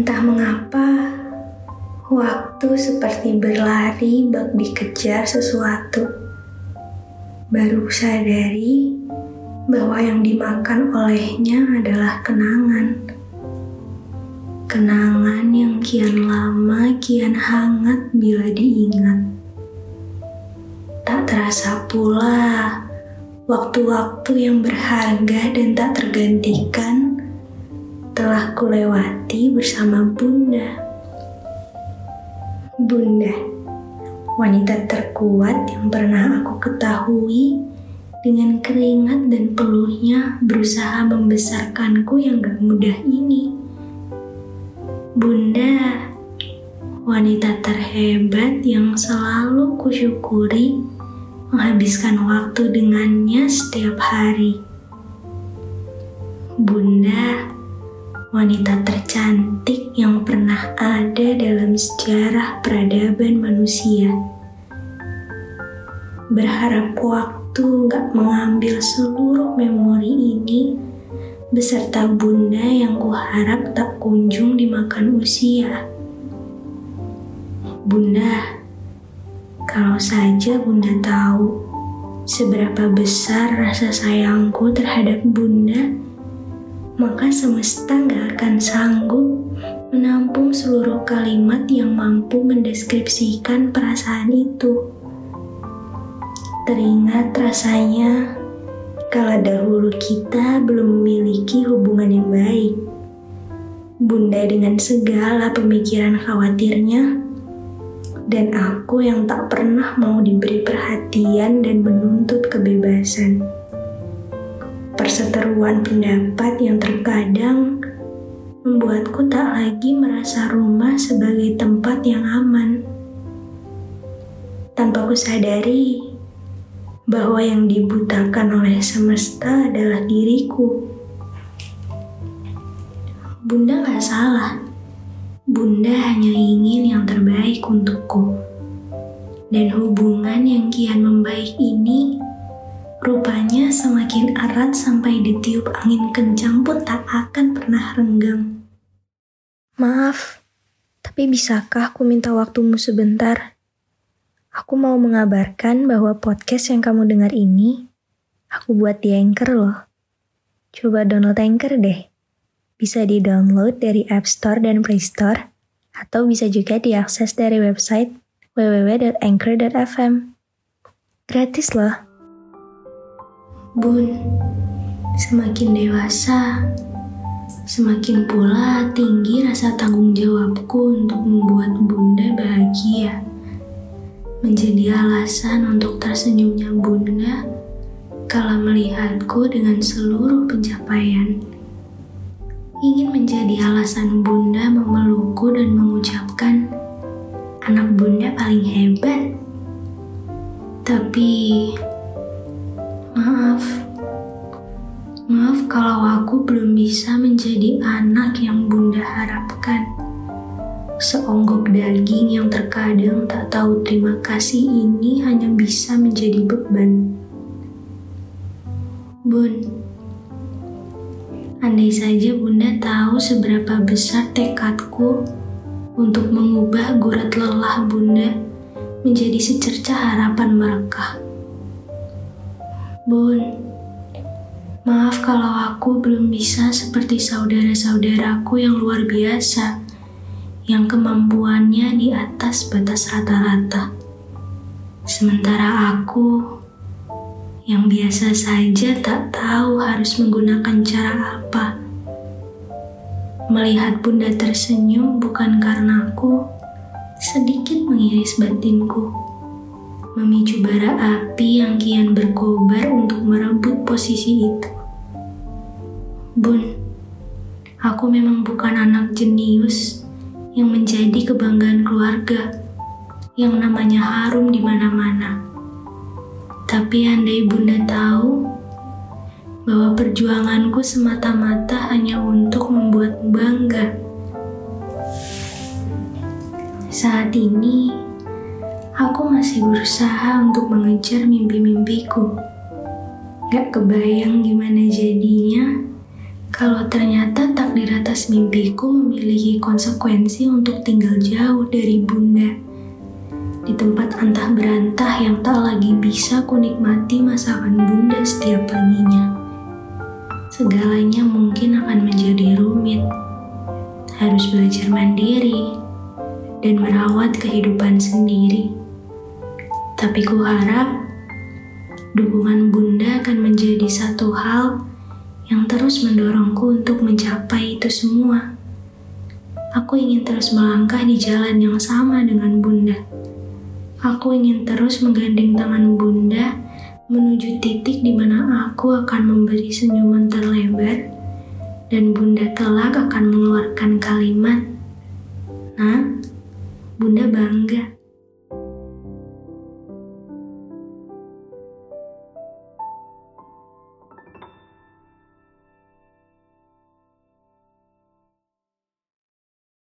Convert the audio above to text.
Entah mengapa, waktu seperti berlari bak dikejar sesuatu. Baru sadari bahwa yang dimakan olehnya adalah kenangan. Kenangan yang kian lama, kian hangat bila diingat. Tak terasa pula waktu-waktu yang berharga dan tak tergantikan telah kulewati bersama Bunda. Bunda, wanita terkuat yang pernah aku ketahui dengan keringat dan peluhnya berusaha membesarkanku yang gak mudah ini. Bunda, wanita terhebat yang selalu kusyukuri menghabiskan waktu dengannya setiap hari. Bunda, wanita tercantik yang pernah ada dalam sejarah peradaban manusia. Berharap waktu gak mengambil seluruh memori ini beserta bunda yang kuharap tak kunjung dimakan usia. Bunda, kalau saja bunda tahu seberapa besar rasa sayangku terhadap bunda, maka semesta gak akan sanggup menampung seluruh kalimat yang mampu mendeskripsikan perasaan itu. Teringat rasanya kala dahulu kita belum memiliki hubungan yang baik. Bunda dengan segala pemikiran khawatirnya, dan aku yang tak pernah mau diberi perhatian dan menuntut kebebasan perseteruan pendapat yang terkadang membuatku tak lagi merasa rumah sebagai tempat yang aman. Tanpa ku sadari bahwa yang dibutakan oleh semesta adalah diriku. Bunda gak salah. Bunda hanya ingin yang terbaik untukku. Dan hubungan yang kian membaik ini Rupanya semakin erat sampai ditiup angin kencang pun tak akan pernah renggang. Maaf, tapi bisakah aku minta waktumu sebentar? Aku mau mengabarkan bahwa podcast yang kamu dengar ini, aku buat di Anchor loh. Coba download Anchor deh. Bisa di-download dari App Store dan Play Store, atau bisa juga diakses dari website www.anchor.fm. Gratis loh. Bun, semakin dewasa, semakin pula tinggi rasa tanggung jawabku untuk membuat Bunda bahagia. Menjadi alasan untuk tersenyumnya Bunda kala melihatku dengan seluruh pencapaian. Ingin menjadi alasan Bunda memelukku dan mengucapkan, anak Bunda paling hebat. Tapi kalau aku belum bisa menjadi anak yang Bunda harapkan. Seonggok daging yang terkadang tak tahu terima kasih ini hanya bisa menjadi beban. Bun, andai saja Bunda tahu seberapa besar tekadku untuk mengubah gurat lelah Bunda menjadi secerca harapan merekah. Bun, maaf kalau aku belum bisa seperti saudara-saudaraku yang luar biasa, yang kemampuannya di atas batas rata-rata. Sementara aku yang biasa saja tak tahu harus menggunakan cara apa. Melihat bunda tersenyum bukan karena aku, sedikit mengiris batinku. Memicu bara api yang kian berkobar untuk merebut posisi itu. Bun, aku memang bukan anak jenius yang menjadi kebanggaan keluarga yang namanya harum di mana-mana. Tapi andai bunda tahu bahwa perjuanganku semata-mata hanya untuk membuatmu bangga. Saat ini, aku masih berusaha untuk mengejar mimpi-mimpiku. Gak kebayang gimana jadinya kalau ternyata takdir atas mimpiku memiliki konsekuensi untuk tinggal jauh dari bunda di tempat antah berantah yang tak lagi bisa kunikmati masakan bunda setiap paginya. Segalanya mungkin akan menjadi rumit. Harus belajar mandiri dan merawat kehidupan sendiri. Tapi ku harap dukungan bunda akan menjadi satu hal yang terus mendorongku untuk mencapai itu semua. Aku ingin terus melangkah di jalan yang sama dengan bunda Aku ingin terus menggandeng tangan bunda menuju titik di mana aku akan memberi senyuman terlebar dan bunda kelak akan mengeluarkan kalimat, Nah, bunda bangga.